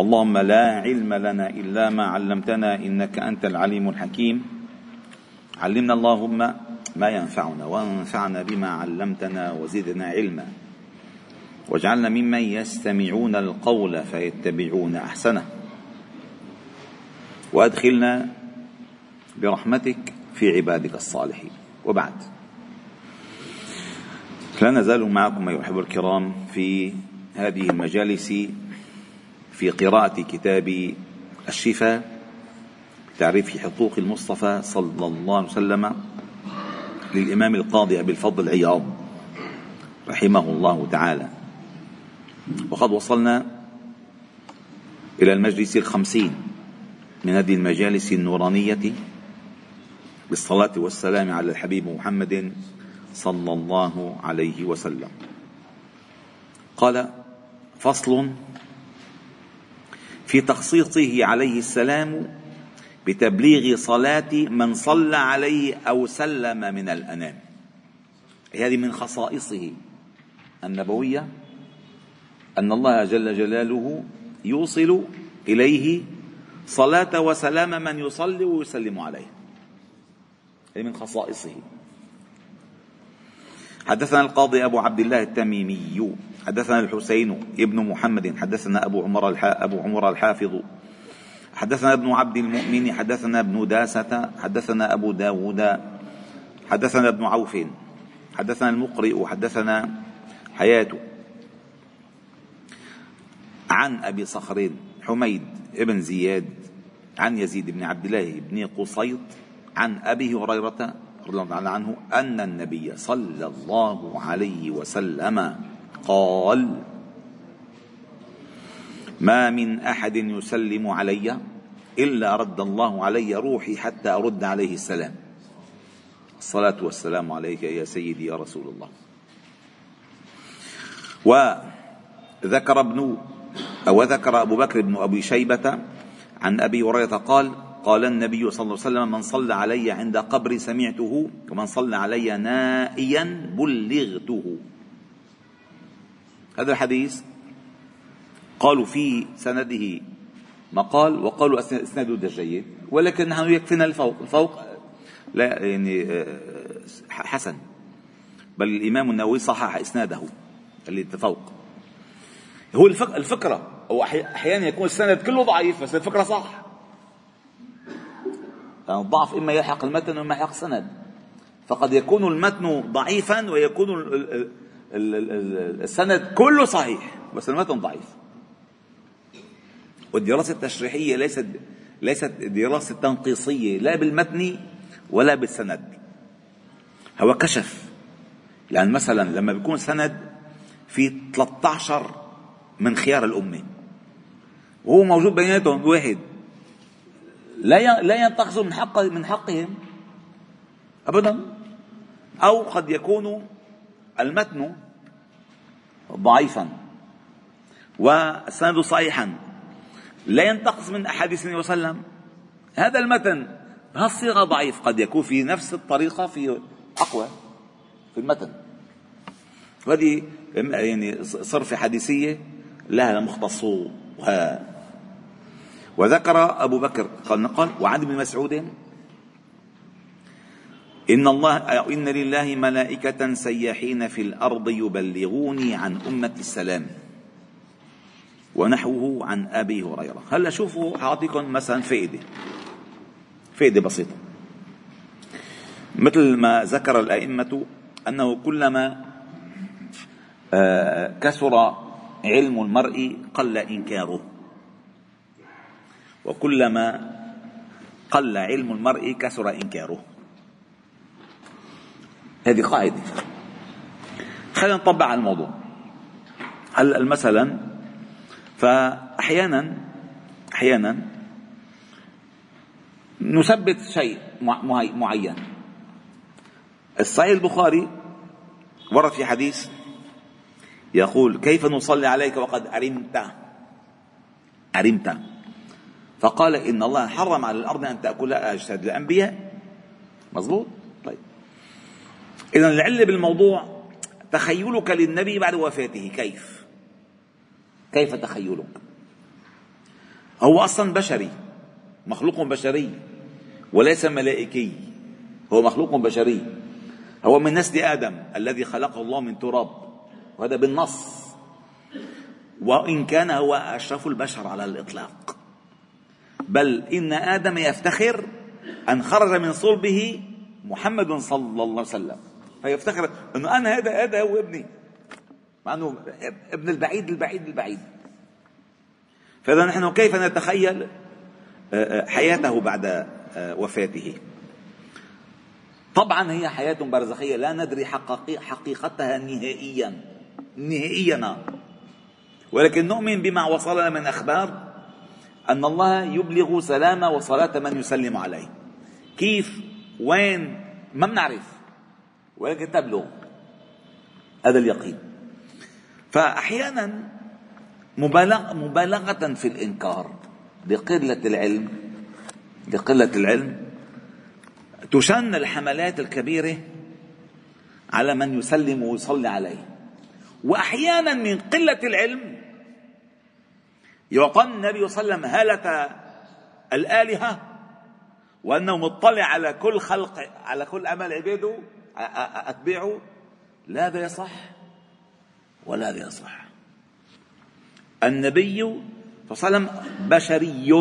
اللهم لا علم لنا إلا ما علمتنا إنك أنت العليم الحكيم. علمنا اللهم ما ينفعنا وانفعنا بما علمتنا وزدنا علما. واجعلنا ممن يستمعون القول فيتبعون أحسنه. وأدخلنا برحمتك في عبادك الصالحين. وبعد. لا نزال معكم أيها الأحبة الكرام في هذه المجالس في قراءة كتاب الشفاء تعريف حقوق المصطفى صلى الله عليه وسلم للإمام القاضي أبي الفضل عياض رحمه الله تعالى. وقد وصلنا إلى المجلس الخمسين من هذه المجالس النورانية بالصلاة والسلام على الحبيب محمد صلى الله عليه وسلم. قال فصل في تخصيصه عليه السلام بتبليغ صلاة من صلى عليه أو سلم من الأنام. هذه من خصائصه النبوية أن الله جل جلاله يوصل إليه صلاة وسلام من يصلي ويسلم عليه. هذه من خصائصه. حدثنا القاضي أبو عبد الله التميمي. حدثنا الحسين ابن محمد حدثنا أبو عمر أبو عمر الحافظ. حدثنا ابن عبد المؤمن حدثنا ابن داسة حدثنا أبو داود حدثنا ابن عوف. حدثنا المقرئ حدثنا حياة. عن أبي صخر حميد ابن زياد عن يزيد بن عبد الله بن قصيط عن أبي هريرة رضي الله عنه أن النبي صلى الله عليه وسلم قال ما من أحد يسلم علي إلا رد الله علي روحي حتى أرد عليه السلام. الصلاة والسلام عليك يا سيدي يا رسول الله. وذكر ابن أو ذكر أبو بكر بن أبي شيبة عن أبي هريرة قال قال النبي صلى الله عليه وسلم من صلى علي عند قبري سمعته ومن صلى علي نائيا بلغته. هذا الحديث قالوا في سنده مقال وقالوا اسناده جيد ولكن نحن يكفينا الفوق الفوق لا يعني آه، حسن. بل الإمام النووي صحح إسناده اللي فوق. هو الفكرة أو أحيانا يكون السند كله ضعيف بس الفكرة صح. يعني الضعف إما يلحق المتن وإما يلحق السند. فقد يكون المتن ضعيفا ويكون السند كله صحيح بس المتن ضعيف. والدراسة التشريحية ليست ليست دراسة تنقيصية لا بالمتن ولا بالسند. هو كشف. لأن مثلا لما بيكون سند في 13 من خيار الأمة وهو موجود بيناتهم واحد لا لا ينتقصوا من حق من حقهم أبدا أو قد يكون المتن ضعيفا والسند صحيحا. لا ينتقص من أحاديث النبي صلى الله عليه وسلم. هذا المتن بهالصيغه ضعيف قد يكون في نفس الطريقة في أقوى في المتن. هذه يعني صرفه حديثية لها مختصوها. وذكر أبو بكر قال نقل وعن ابن مسعود إن الله إن لله ملائكة سياحين في الأرض يبلغوني عن أمة السلام ونحوه عن أبي هريرة. هلا شوفوا أعطيكم مثلا فائدة فائدة بسيطة مثل ما ذكر الأئمة أنه كلما آه، كثر علم المرء قل إنكاره. وكلما قل علم المرء كثر إنكاره. هذه قاعدة. خلينا نطبق على الموضوع. هلا مثلا فأحيانا أحيانا نثبت شيء معين. الصحيح البخاري ورد في حديث يقول كيف نصلي عليك وقد أرمت أرمت فقال إن الله حرم على الأرض أن تأكل أجساد الأنبياء. مظبوط؟ إذا العلة بالموضوع تخيلك للنبي بعد وفاته كيف؟ كيف تخيلك؟ هو أصلا بشري مخلوق بشري وليس ملائكي هو مخلوق بشري هو من نسل آدم الذي خلقه الله من تراب وهذا بالنص وإن كان هو أشرف البشر على الإطلاق بل إن آدم يفتخر أن خرج من صلبه محمد صلى الله عليه وسلم فيفتخر أنه أنا هذا هذا هو ابني. مع أنه ابن البعيد البعيد البعيد. فإذا نحن كيف نتخيل آه، آه، حياته بعد آه، وفاته؟ طبعا هي حياة برزخية. لا ندري حقيقتها نهائيا. نهائيا. ولكن نؤمن بما وصلنا من أخبار أن الله يبلغ سلام وصلاة من يسلم عليه. كيف؟ وين؟ ما بنعرف. ولكن تبلغ هذا اليقين. فأحيانا مبالغ مبالغة في الإنكار لقلة العلم لقلة العلم تشن الحملات الكبيرة على من يسلم ويصلي عليه. وأحيانا من قلة العلم يعطى النبي صلى الله عليه وسلم هالة الآلهة وأنه مطلع على كل خلق على كل أمل عباده أتباعه لا هذا يصح ولا هذا يصح. النبي صلى الله عليه وسلم بشري.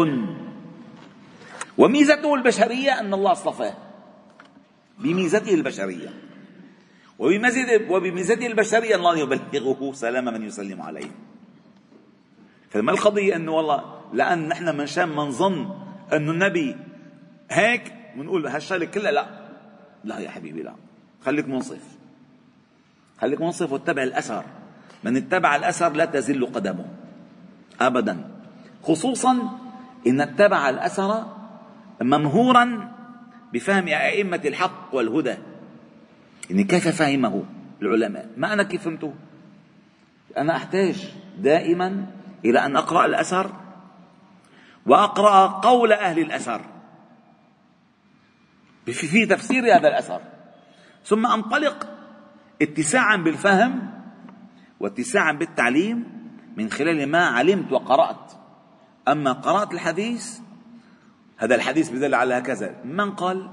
وميزته البشرية أن الله اصطفاه. بميزته البشرية. وبميزته البشرية الله يبلغه سلام من يسلم عليه. فما القضية أنه والله لأن نحن من شان ما نظن أنه النبي هيك بنقول هالشغلة كلها لا. لا يا حبيبي لا. خليك منصف. خليك منصف واتبع الأثر. من اتبع الأثر لا تزل قدمه. أبدا. خصوصا إن اتبع الأثر ممهورا بفهم أئمة الحق والهدى. يعني كيف فهمه العلماء؟ ما أنا كيف فهمته؟ أنا أحتاج دائما إلى أن أقرأ الأثر وأقرأ قول أهل الأثر. في تفسير هذا الأثر. ثم أنطلق اتساعا بالفهم واتساعا بالتعليم من خلال ما علمت وقرأت. أما قرأت الحديث هذا الحديث بدل على هكذا. من قال؟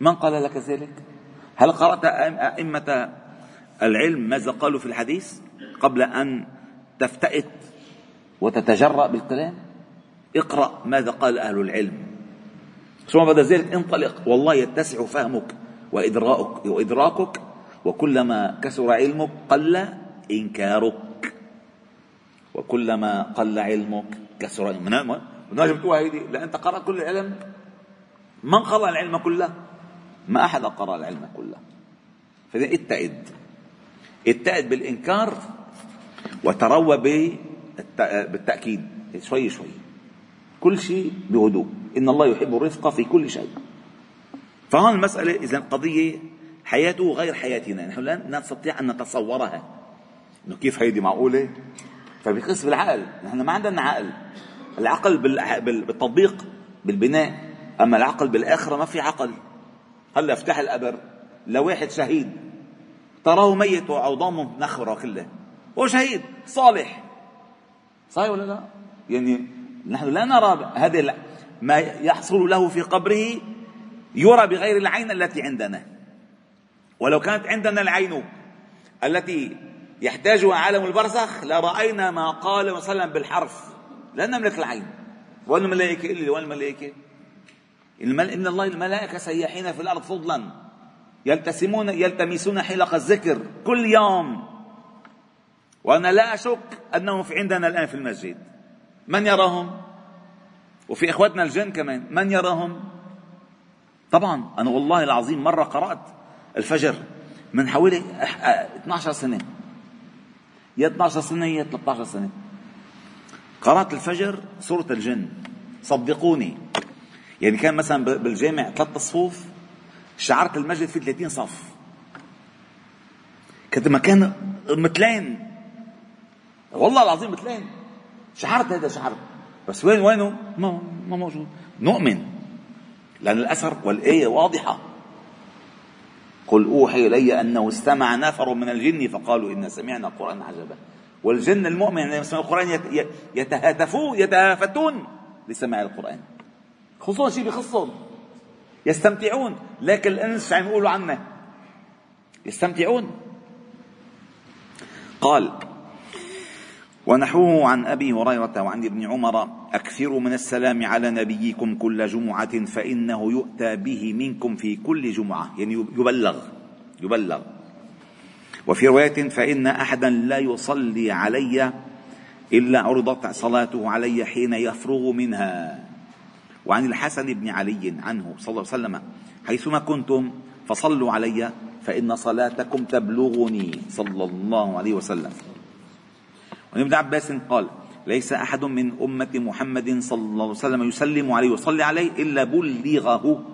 من قال لك ذلك؟ هل قرأت أئمة العلم ماذا قالوا في الحديث قبل أن تفتئت وتتجرأ بالكلام اقرأ ماذا قال أهل العلم. ثم بعد ذلك انطلق. والله يتسع فهمك. وإدراكك وإدراكك وكلما كثر علمك قل إنكارك. وكلما قل علمك كثر علمك. نجم تقول هيدي لا أنت قرأت كل العلم. من قرأ العلم كله؟ ما أحد قرأ العلم كله. فإذا اتعد اتعد بالإنكار وتروى بالتأكيد. شوي شوي. كل شيء بهدوء. إن الله يحب الرفق في كل شيء. فهون المسألة إذا قضية حياته غير حياتنا. نحن لا نستطيع أن نتصورها. إنه كيف هيدي معقولة؟ فبيقيس بالعقل. نحن ما عندنا عقل. العقل بالتطبيق بالبناء. أما العقل بالآخرة ما في عقل. هلأ افتح القبر لواحد شهيد. تراه ميت وعظامه نخرة كلها. هو شهيد صالح. صحيح ولا لا؟ يعني نحن لا نرى هذا ما يحصل له في قبره يرى بغير العين التي عندنا. ولو كانت عندنا العين التي يحتاجها عالم البرزخ لرأينا ما قال وسلم بالحرف. لا نملك العين. وين الملائكة إلا وين الملائكة إن الله الملائكة سياحين في الأرض فضلا. يلتسمون يلتمسون حلق الذكر كل يوم. وأنا لا أشك أنهم في عندنا الآن في المسجد. من يراهم؟ وفي إخوتنا الجن كمان. من يراهم؟ طبعا أنا والله العظيم مرة قرأت الفجر من حوالي 12 سنة. يا 12 سنة يا 13 سنة. قرأت الفجر سورة الجن. صدقوني. يعني كان مثلا بالجامع ثلاث صفوف شعرت المسجد في 30 صف. كنت مكان مثلين والله العظيم مثلين شعرت هذا شعرت بس وين وينه؟ ما ما موجود. نؤمن. لأن الأثر والآية واضحة. قل أوحي إلي أنه استمع نفر من الجن فقالوا إن سمعنا قرآن عجبا. والجن المؤمن عندما يسمع القرآن يتهاتفون يتهافتون لسماع القرآن. خصوصا شيء بخصهم. يستمتعون. لكن الأنس عم يقولوا عنا يستمتعون. قال ونحوه عن أبي هريرة وعن ابن عمر اكثروا من السلام على نبيكم كل جمعة فإنه يؤتى به منكم في كل جمعة. يعني يبلغ يبلغ. وفي رواية فإن أحدا لا يصلي علي إلا عرضت صلاته علي حين يفرغ منها. وعن الحسن بن علي عنه صلى الله عليه وسلم حيثما كنتم فصلوا علي فإن صلاتكم تبلغني. صلى الله عليه وسلم. وعن ابن عباس قال ليس أحد من أمة محمد صلى الله عليه وسلم يسلم عليه ويصلي عليه إلا بلغه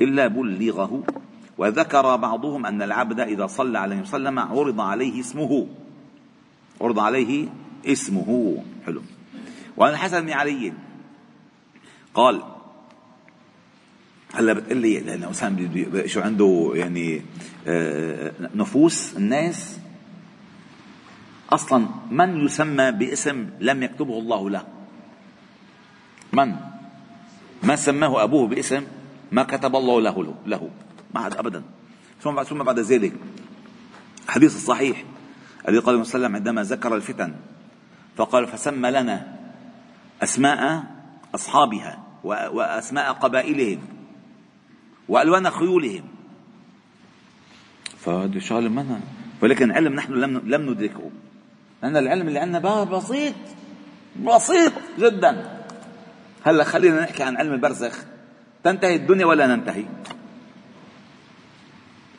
إلا بلغه. وذكر بعضهم أن العبد إذا صلى عليه وسلم عرض عليه اسمه. عرض عليه اسمه. حلو. وعن الحسن بن علي قال هلا بتقول لي لأن اسامه شو عنده يعني آه، نفوس الناس أصلا من يسمى باسم لم يكتبه الله له؟ من؟ ما سماه أبوه باسم ما كتب الله له له ما حد ابدا. ثم بعد ثم بعد ذلك الحديث الصحيح الذي قال صلى الله عليه وسلم عندما ذكر الفتن فقال فسمى لنا أسماء أصحابها وأسماء قبائلهم وألوان خيولهم. فهذا شغله منا. ولكن علم نحن لم لم ندركه. لأن العلم اللي عندنا بسيط بسيط جدا. هلأ خلينا نحكي عن علم البرزخ. تنتهي الدنيا ولا ننتهي؟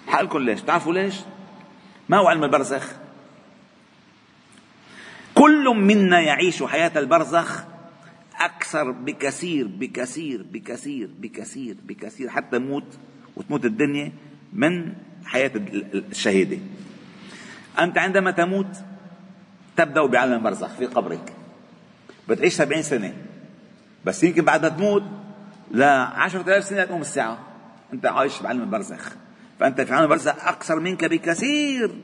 حقلكم ليش؟ تعرفوا ليش؟ ما هو علم البرزخ؟ كل منا يعيش حياة البرزخ أكثر بكثير بكثير بكثير بكثير بكثير حتى موت وتموت الدنيا من حياة الشهيدة. أنت عندما تموت تبدأ بعالم البرزخ في قبرك. بتعيش سبعين سنة. بس يمكن بعد ما تموت لعشرة آلاف سنة تقوم الساعة. أنت عايش بعالم البرزخ. فأنت في عالم البرزخ أكثر منك بكثير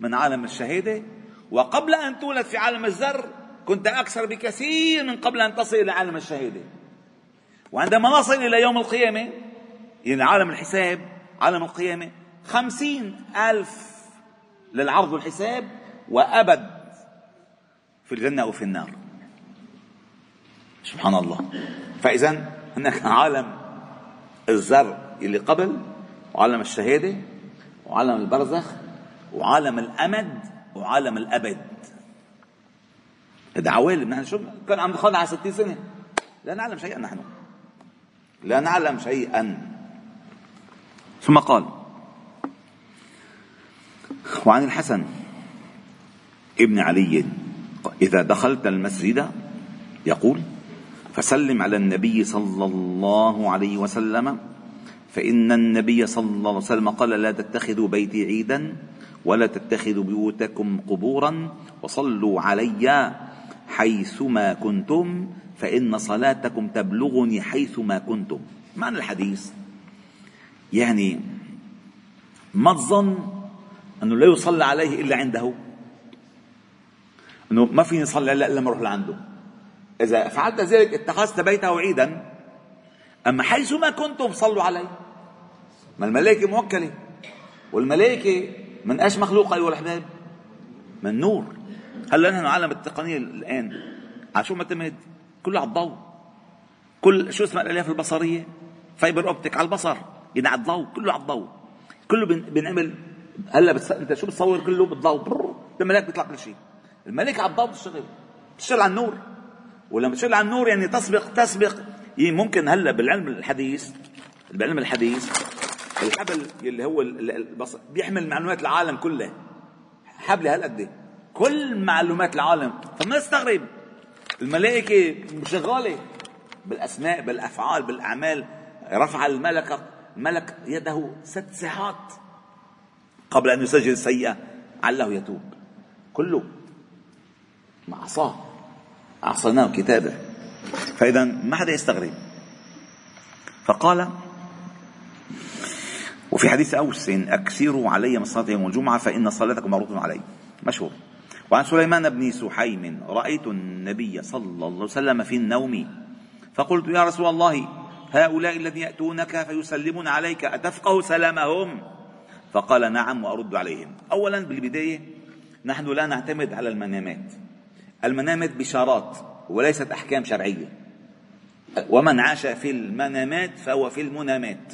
من عالم الشهادة. وقبل أن تولد في عالم الذر كنت أكثر بكثير من قبل أن تصل إلى عالم الشهادة. وعندما نصل إلى يوم القيامة إلى عالم الحساب عالم القيامة خمسين ألف للعرض والحساب وأبد في الجنة أو في النار. سبحان الله. فإذا هناك عالم الزر اللي قبل وعالم الشهادة وعالم البرزخ وعالم الأمد وعالم الأبد. هذا عوالم نحن شو كان عم دخلنا على 60 سنة. لا نعلم شيئا نحن. لا نعلم شيئا. ثم قال وعن الحسن ابن علي إذا دخلت المسجد يقول فسلم على النبي صلى الله عليه وسلم فإن النبي صلى الله عليه وسلم قال لا تتخذوا بيتي عيدا ولا تتخذوا بيوتكم قبورا وصلوا علي حيثما كنتم فإن صلاتكم تبلغني حيثما كنتم. معنى الحديث؟ يعني ما تظن أنه لا يصلى عليه إلا عنده. أنه ما فيني صلي إلا لما أروح لعنده. إذا فعلت ذلك اتخذت بيته عيدا أما حيثما كنتم صلوا علي. ما الملائكة موكلة والملائكة من أيش مخلوقة أيها الأحباب؟ من نور. هلأ نحن عالم التقنية الآن. على شو معتمد؟ كله على الضوء. كل شو اسمها الألياف البصرية؟ فايبر أوبتيك على البصر يعني على الضوء كله على الضوء. كله بنعمل هلأ بس أنت شو بتصور؟ كله بالضوء الملاك بيطلع كل شيء. الملاك على الضوء بتشتغل. بتشتغل على النور. ولما تشتغل على النور يعني تسبق تسبق. يعني ممكن هلا بالعلم الحديث بالعلم الحديث الحبل اللي هو البصر بيحمل معلومات العالم كله. حبل هالقد كل معلومات العالم. فما نستغرب. الملائكة شغالة. بالأسماء بالأفعال بالأعمال. رفع الملك ملك يده ست ساعات قبل أن يسجل السيئة. عله يتوب. كله. مع عصاه أعصيناه كتابه. فإذا ما حدا يستغرب؟ فقال وفي حديث أوس أكثروا علي من صلاة يوم الجمعة فإن صلاتكم معروض علي. مشهور. وعن سليمان بن سحيم رأيت النبي صلى الله عليه وسلم في النوم فقلت يا رسول الله هؤلاء الذين يأتونك فيسلمون عليك أتفقه سلامهم؟ فقال نعم وأرد عليهم. أولا بالبداية نحن لا نعتمد على المنامات. المنامات بشارات وليست أحكام شرعية. ومن عاش في المنامات فهو في المنامات.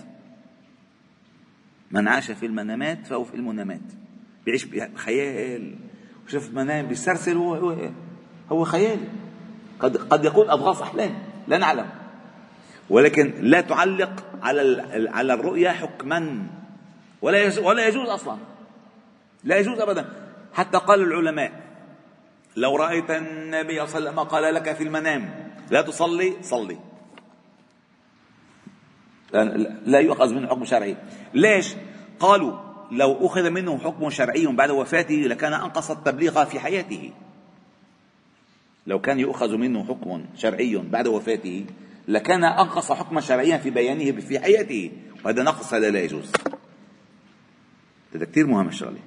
من عاش في المنامات فهو في المنامات. بيعيش بخيال شوف منام بيسترسل هو هو هو خيال. قد قد يكون اضغاث أحلام. لا نعلم. ولكن لا تعلق على على الرؤيا حكما. ولا ولا يجوز أصلا. لا يجوز ابدا. حتى قال العلماء لو رأيت النبي صلى الله عليه وسلم قال لك في المنام لا تصلي صلي. لا يؤخذ منه حكم شرعي. ليش؟ قالوا لو أخذ منه حكم شرعي بعد وفاته لكان أنقص التبليغ في حياته. لو كان يؤخذ منه حكم شرعي بعد وفاته لكان أنقص حكما شرعيا في بيانه في حياته. وهذا نقص هذا لا يجوز. هذا كثير مهم الشغلة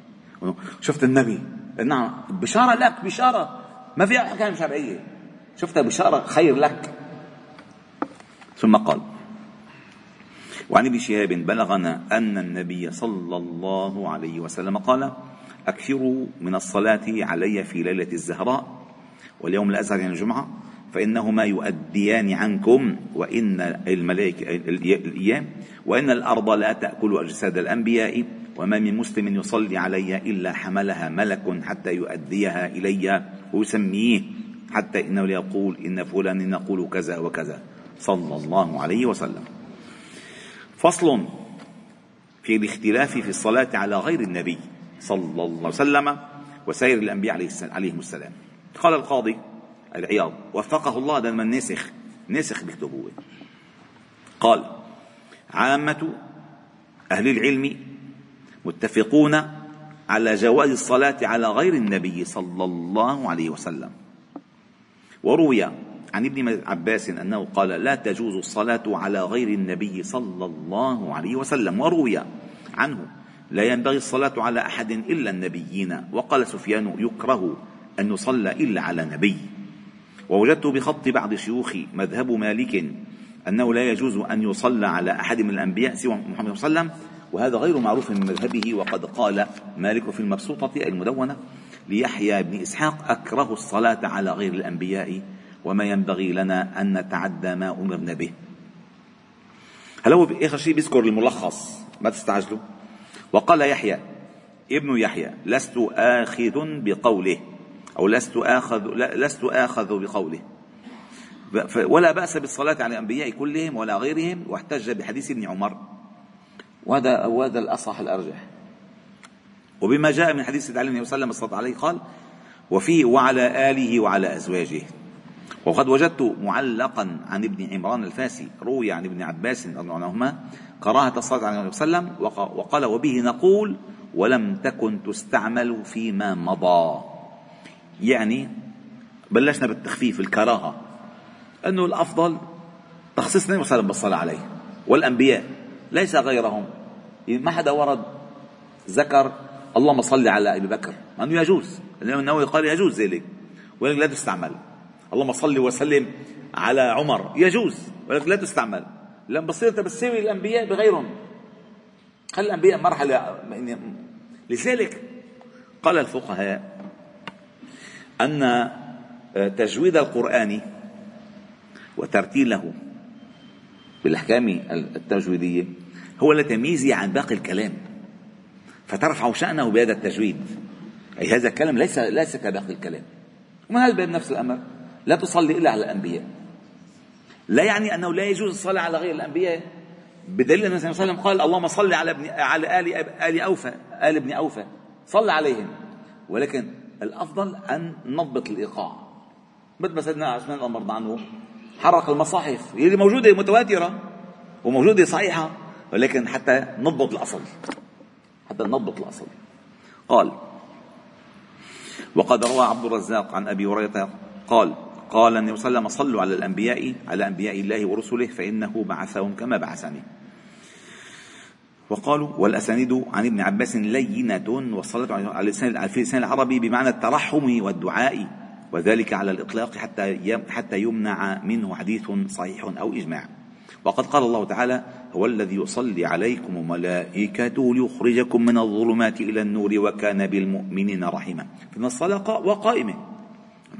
شفت النبي نعم بشارة لك بشارة. ما فيها أحكام شرعية. شفتها بشارة خير لك. ثم قال وعن ابن شهاب بلغنا أن النبي صلى الله عليه وسلم قال أكثروا من الصلاة علي في ليلة الزهراء واليوم الأزهر يعني الجمعة فإنهما يؤديان عنكم وإن الملائكة الأيام وإن الأرض لا تأكل أجساد الأنبياء. وما من مسلم يصلي علي إلا حملها ملك حتى يؤديها إلي ويسميه حتى إنه يقول إن فلان نقول كذا وكذا. صلى الله عليه وسلم. فصل في الاختلاف في الصلاة على غير النبي صلى الله عليه وسلم وسائر الأنبياء عليهم السلام. قال القاضي العياض وفقه الله من نسخ نسخ بكتبه قال عامة أهل العلم متفقون على جواز الصلاة على غير النبي صلى الله عليه وسلم. وروي عن ابن عباس أنه قال لا تجوز الصلاة على غير النبي صلى الله عليه وسلم. وروي عنه لا ينبغي الصلاة على أحد إلا النبيين. وقال سفيان يكره أن يصلى إلا على نبي. ووجدت بخط بعض شيوخ مذهب مالك أنه لا يجوز أن يصلى على أحد من الأنبياء سوى محمد صلى الله عليه وسلم. وهذا غير معروف من مذهبه وقد قال مالك في المبسوطة المدونه ليحيى بن إسحاق أكره الصلاة على غير الأنبياء وما ينبغي لنا أن نتعدى ما أمرنا به. هل هو آخر شيء بيذكر الملخص. ما تستعجلوا؟ وقال يحيى ابن يحيى لست آخذ بقوله أو لست آخذ لست آخذ بقوله. ولا بأس بالصلاة على الأنبياء كلهم ولا غيرهم واحتج بحديث ابن عمر. وهذا وهذا الأصح الأرجح. وبما جاء من حديث عليه وسلم عليه قال وفيه وعلى آله وعلى أزواجه. وقد وجدت معلقا عن ابن عمران الفاسي روي عن ابن عباس رضي الله عنهما كراهة الصلاة على النبي صلى الله عليه وسلم وقال وبه نقول ولم تكن تستعمل فيما مضى. يعني بلشنا بالتخفيف الكراهة أنه الأفضل تخصيص النبي صلى الله عليه وسلم بالصلاة عليه والأنبياء. ليس غيرهم. ما حدا ورد ذكر اللهم صل على أبي بكر. مع أنه يجوز. الإمام النووي قال يجوز ذلك ولكن لا تستعمل. اللهم صل وسلم على عمر. يجوز ولكن لا تستعمل. لما بصير انت بتساوي الأنبياء بغيرهم. خلي الأنبياء مرحلة يعني لذلك قال الفقهاء أن تجويد القرآن وترتيله بالأحكام التجويدية هو لتمييزه عن باقي الكلام. فترفع شأنه بهذا التجويد. أي هذا الكلام ليس ليس كباقي الكلام. ومن هذا الباب نفس الأمر. لا تصلي إلا على الأنبياء. لا يعني أنه لا يجوز الصلاة على غير الأنبياء. بدليل النبي صلى الله عليه وسلم قال اللهم صل على ابن على آل آل أوفى آل ابن أوفى. صل عليهم. ولكن الأفضل أن نضبط الإيقاع. مثل ما سيدنا عثمان الله مرضى عنه حرق المصاحف. اللي موجودة متواترة وموجودة صحيحة. ولكن حتى نضبط الأصل. حتى نضبط الأصل. قال وقد روى عبد الرزاق عن أبي هريرة قال قال النبي صلى الله عليه وسلم صلوا على الأنبياء على أنبياء الله ورسله فإنه بعثهم كما بعثني. وقالوا والأسانيد عن ابن عباس لينة والصلاة على اللسان العربي بمعنى الترحم والدعاء وذلك على الإطلاق حتى حتى يمنع منه حديث صحيح أو إجماع. وقد قال الله تعالى هو الذي يصلي عليكم وملائكته ليخرجكم من الظلمات إلى النور وكان بالمؤمنين رحيما. في الصلاة وقائمة.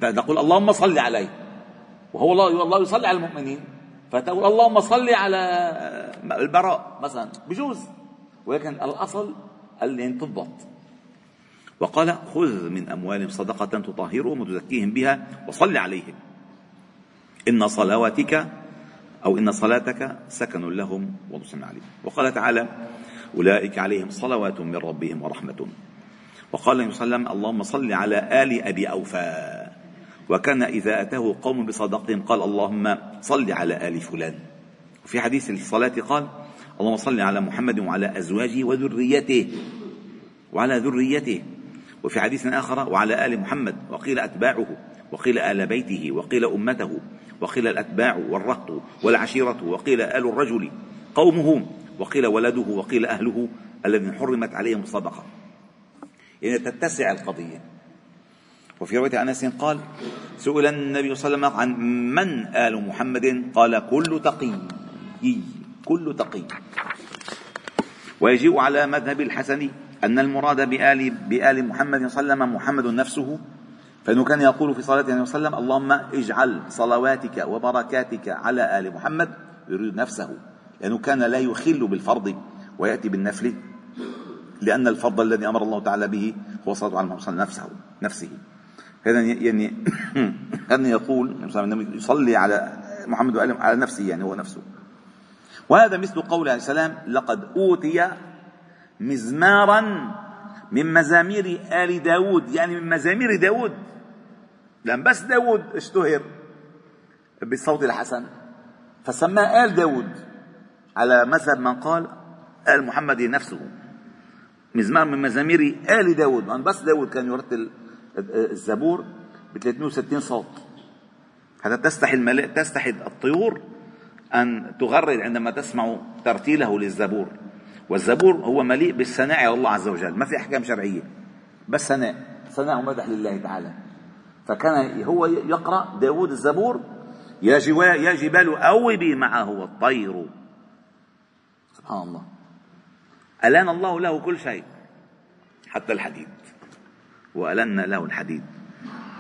تقول اللهم صل عليه. وهو الله الله يصلي على المؤمنين. فتقول اللهم صل على البراء مثلا. بجوز. ولكن الأصل أن تضبط وقال خذ من أموالهم صدقة تطهرهم وتزكيهم بها وصل عليهم. إن صلواتك أو إن صلاتك سكن لهم ونصر عليهم. وقال تعالى أولئك عليهم صلوات من ربهم ورحمة. وقال النبي صلى الله عليه وسلم اللهم صل على آل أبي أوفى. وكان إذا أتاه قوم بصدقهم قال اللهم صل على آل فلان. في حديث الصلاة قال اللهم صل على محمد وعلى أزواجه وذريته. وعلى ذريته. وفي حديث آخر وعلى آل محمد. وقيل أتباعه. وقيل آل بيته. وقيل أمته. وقيل الأتباع والرهط والعشيرة وقيل آل الرجل قومه وقيل ولده وقيل أهله الذين حرمت عليهم الصدقة. يعني تتسع القضية. وفي رواية أنس قال سئل النبي صلى الله عليه وسلم عن من آل محمد؟ قال كل تقي. كل تقي. ويجيء على مذهب الحسن أن المراد بآل بآل محمد صلى الله عليه وسلم محمد نفسه فإنه كان يقول في صلاته عليه وسلم اللهم اجعل صلواتك وبركاتك على آل محمد يريد نفسه. لأنه كان لا يخل بالفرض ويأتي بالنفل لأن الفرض الذي أمر الله تعالى به هو صلاة على محمد نفسه نفسه. هذا يعني كان يقول يصلي على محمد وآل على نفسه يعني هو نفسه. وهذا مثل قول عليه السلام لقد أوتي مزمارا من مزامير آل داود يعني من مزامير داود. لأن بس داود اشتهر بالصوت الحسن فسماه آل داود على مذهب من قال آل محمد نفسه. مزمار من مزامير آل داود لأن بس داود كان يرتل الزبور ب 360 صوت. حتى تستحي الملائكة تستحي الطيور أن تغرد عندما تسمع ترتيله للزبور. والزبور هو مليء بالثناء على الله عز وجل. ما في أحكام شرعية بس ثناء. ثناء ومدح لله تعالى. فكان هو يقرأ داود الزبور يا, يا جبال أوبي معه الطير سبحان الله. ألان الله له كل شيء حتى الحديد. وألنا له الحديد.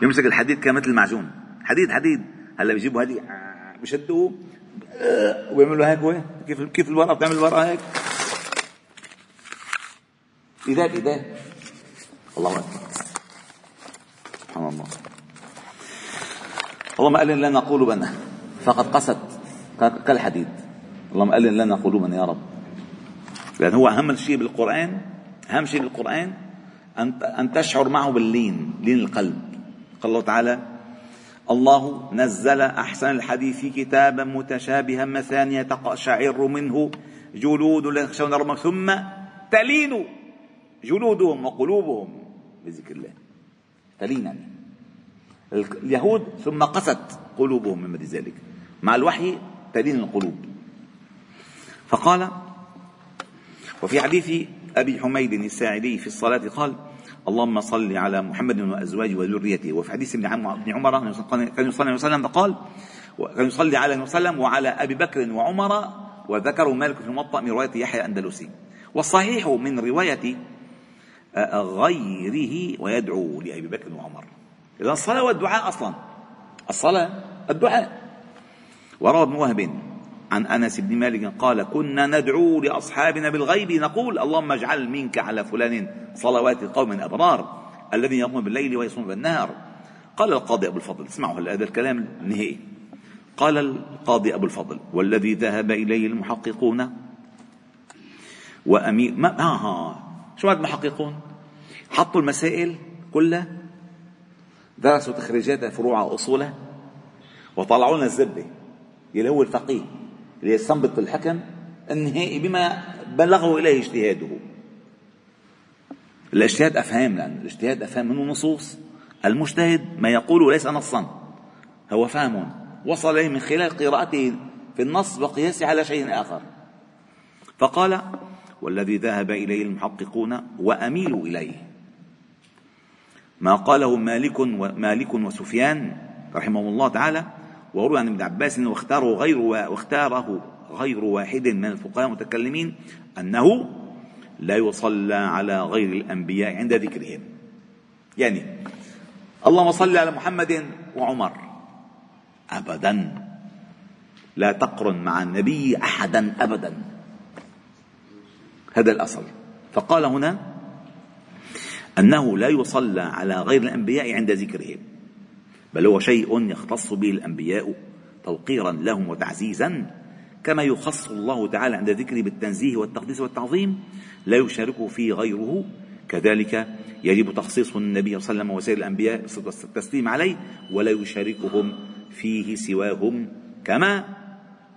يمسك الحديد كمثل المعجون. حديد حديد. هلا بيجيبوا هذه بشدوه وبيعملوا هيك كيف كيف الورقه بتعمل الورقة هيك. ايديه بايديه الله أكبر. سبحان الله. اللهم ألن لنا قلوبنا فقد قست كالحديد. اللهم ألن لنا قلوبنا يا رب. لأن هو أهم شيء بالقرآن أهم شيء بالقرآن أن أن تشعر معه باللين لين القلب. قال الله تعالى الله نزل أحسن الحديث كتابا متشابها مثانية تقشعر منه جلود لا ثم تلين جلودهم وقلوبهم بذكر الله. تلين يعني اليهود ثم قست قلوبهم من بعد ذلك. مع الوحي تلين القلوب. فقال وفي حديث أبي حميد الساعدي في الصلاة قال اللهم صل على محمد وأزواجه وذريته. وفي حديث ابن عمر كان يصلي عليه وسلم فقال كان يصلي على وسلم وعلى أبي بكر وعمر وذكروا مالك في الموطأ من رواية يحيى الأندلسي. والصحيح من رواية غيره ويدعو لأبي بكر وعمر. إذا الصلاة والدعاء أصلا. الصلاة الدعاء. وروى ابن وهب عن أنس بن مالك قال كنا ندعو لأصحابنا بالغيب نقول اللهم اجعل منك على فلان صلوات قوم أبرار الذين يقومون بالليل ويصومون بالنهار. قال القاضي أبو الفضل اسمعوا هذا الكلام النهائي. قال القاضي أبو الفضل والذي ذهب إليه المحققون وامير ما ها ها شو هذا المحققون حطوا المسائل كلها درسوا تخريجاتها فروعها اصولها وطلعوا لنا الزبدة اللي هو الفقيه ليستنبط الحكم النهائي بما بلغه إليه اجتهاده. الاجتهاد أفهام لأن الاجتهاد أفهام منه نصوص. المجتهد ما يقوله ليس نصا هو فهم. وصل إليه من خلال قراءته في النص وقياسه على شيء آخر. فقال والذي ذهب إليه المحققون وأميل إليه. ما قاله مالك ومالك وسفيان رحمه الله تعالى وروي عن ابن عباس واختاره غير واختاره غير واحد من الفقهاء المتكلمين أنه لا يصلى على غير الأنبياء عند ذكرهم. يعني اللهم صل على محمد وعمر. أبدا. لا تقرن مع النبي أحدا أبدا. هذا الأصل. فقال هنا أنه لا يصلى على غير الأنبياء عند ذكرهم بل هو شيء يختص به الأنبياء توقيرا لهم وتعزيزا كما يخص الله تعالى عند ذكره بالتنزيه والتقديس والتعظيم لا يشاركه فيه غيره. كذلك يجب تخصيص النبي صلى الله عليه وسلم وسائر الأنبياء التسليم عليه ولا يشاركهم فيه سواهم كما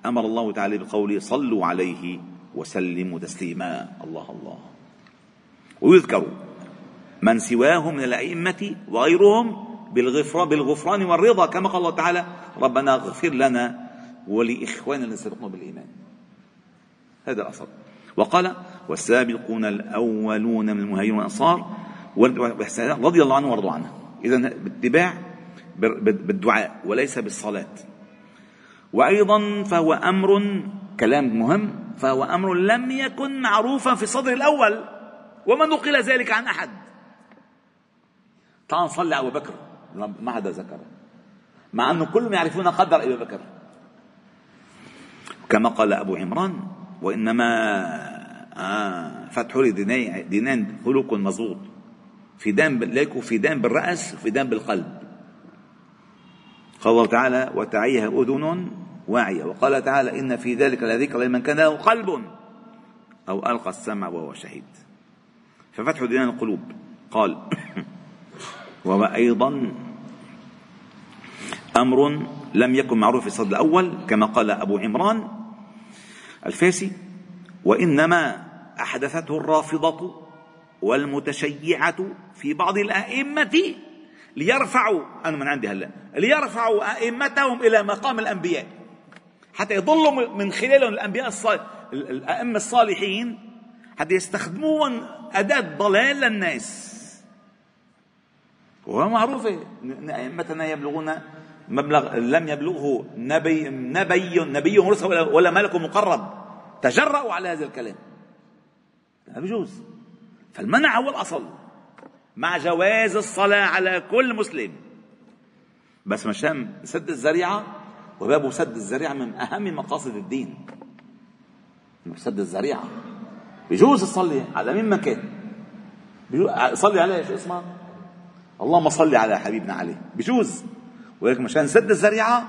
أمر الله تعالى بقوله صلوا عليه وسلموا تسليما. الله الله. ويذكر من سواهم من الأئمة وغيرهم بالغفران, بالغفران والرضا. كما قال الله تعالى ربنا اغفر لنا ولإخواننا الذين سبقنا بالإيمان. هذا الأصل. وقال والسابقون الأولون من المهاجرين والأنصار رضي الله عنه. وارضوا عنه إذا باتباع بالدعاء وليس بالصلاة. وأيضا فهو أمر كلام مهم فهو أمر لم يكن معروفا في الصدر الأول وما نقل ذلك عن أحد. نصلي على أبو بكر. ما حدا ذكر مع أنه كلهم يعرفون قدر أبي بكر. كما قال أبو عمران وإنما آه فتح دينين خلق مضبوط فدان ليكوا فدان بالرأس وفدان بالقلب. قال الله تعالى وتعيها أذن واعية وقال تعالى إن في ذلك لذكر لمن كان له قلب أو ألقى السمع وهو شهيد. ففتح دينان القلوب. قال وهو أيضا أمر لم يكن معروف في الصدر الأول كما قال أبو عمران الفاسي وإنما أحدثته الرافضة والمتشيعة في بعض الأئمة ليرفعوا أنا من عندي هلا ليرفعوا أئمتهم إلى مقام الأنبياء. حتى يضلوا من خلالهم الأنبياء الصالح الأئمة الصالحين حتى يستخدموهم أداة ضلال للناس وهو معروفة أن أئمتنا يبلغون مبلغ لم يبلغه نبي نبي نبي مرسل ولا ملك مقرب. تجرأوا على هذا الكلام. لا بيجوز فالمنع هو الأصل. مع جواز الصلاة على كل مسلم. بس مشان سد الذريعة وباب سد الذريعة من أهم مقاصد الدين. سد الذريعة. بيجوز تصلي على مين ما كان. صلي عليه شو اسمه اللهم صل على حبيبنا عليه بجوز. ولكن مشان سد الذريعة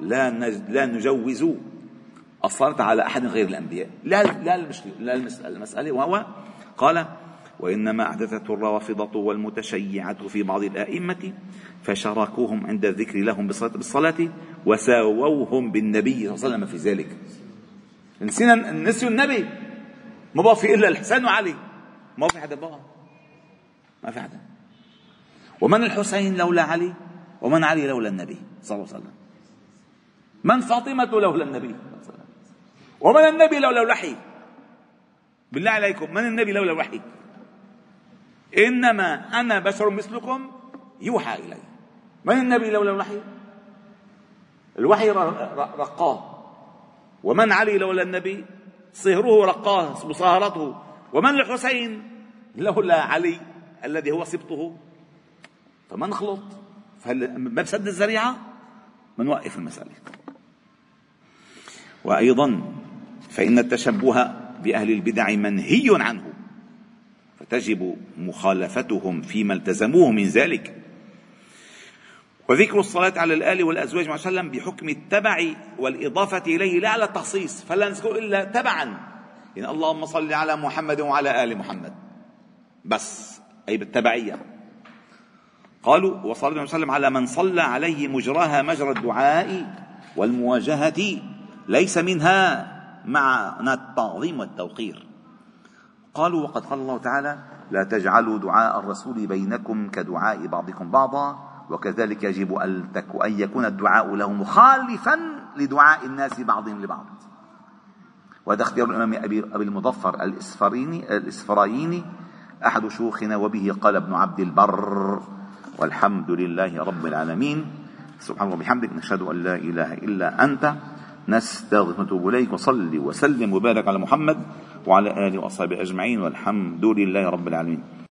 لا لا نجوز الصلاة على أحد غير الأنبياء. لا لا المشكلة لا المسألة وهو قال وإنما أحدثته الرافضة والمتشيعة في بعض الآئمة فشاركوهم عند الذكر لهم بالصلاة وساووهم بالنبي صلى الله عليه وسلم في ذلك. نسينا نسيوا النبي. ما بقى في إلا الحسين وعلي. ما في حدا بقى. ما في حدا ومن الحسين لولا علي؟ ومن علي لولا النبي صلى الله عليه وسلم. من فاطمة لولا النبي ومن النبي لولا الوحي؟ بالله عليكم من النبي لولا الوحي؟ إنما أنا بشر مثلكم يوحى إلي. من النبي لولا الوحي؟ الوحي رقاه. ومن علي لولا النبي؟ صهره رقاه مصاهرته. ومن الحسين؟ لولا علي الذي هو سبطه. فما نخلط ما بسد الذريعة؟ بنوقف المسألة وأيضا فإن التشبه بأهل البدع منهي عنه. فتجب مخالفتهم فيما التزموه من ذلك. وذكر الصلاة على الآل والأزواج مع وسلم بحكم التبع والإضافة إليه لا على التخصيص فلا نذكر إلا تبعا. يعني اللهم صل على محمد وعلى آل محمد. بس أي بالتبعية. قالوا وصلى الله عليه وسلم على من صلى عليه مجراها مجرى الدعاء والمواجهة ليس منها معنى التعظيم والتوقير. قالوا وقد قال الله تعالى لا تجعلوا دعاء الرسول بينكم كدعاء بعضكم بعضا وكذلك يجب أن يكون الدعاء له مخالفا لدعاء الناس بعضهم لبعض. وهذا اختيار الإمام أبي, أبي المظفر الإسفريني الإسفرايني أحد شيوخنا وبه قال ابن عبد البر والحمد لله رب العالمين. سبحانه وبحمدك نشهد أن لا إله إلا أنت نستغفرك ونتوب إليك وصلي وسلم وبارك على محمد وعلى آله وأصحابه أجمعين والحمد لله رب العالمين.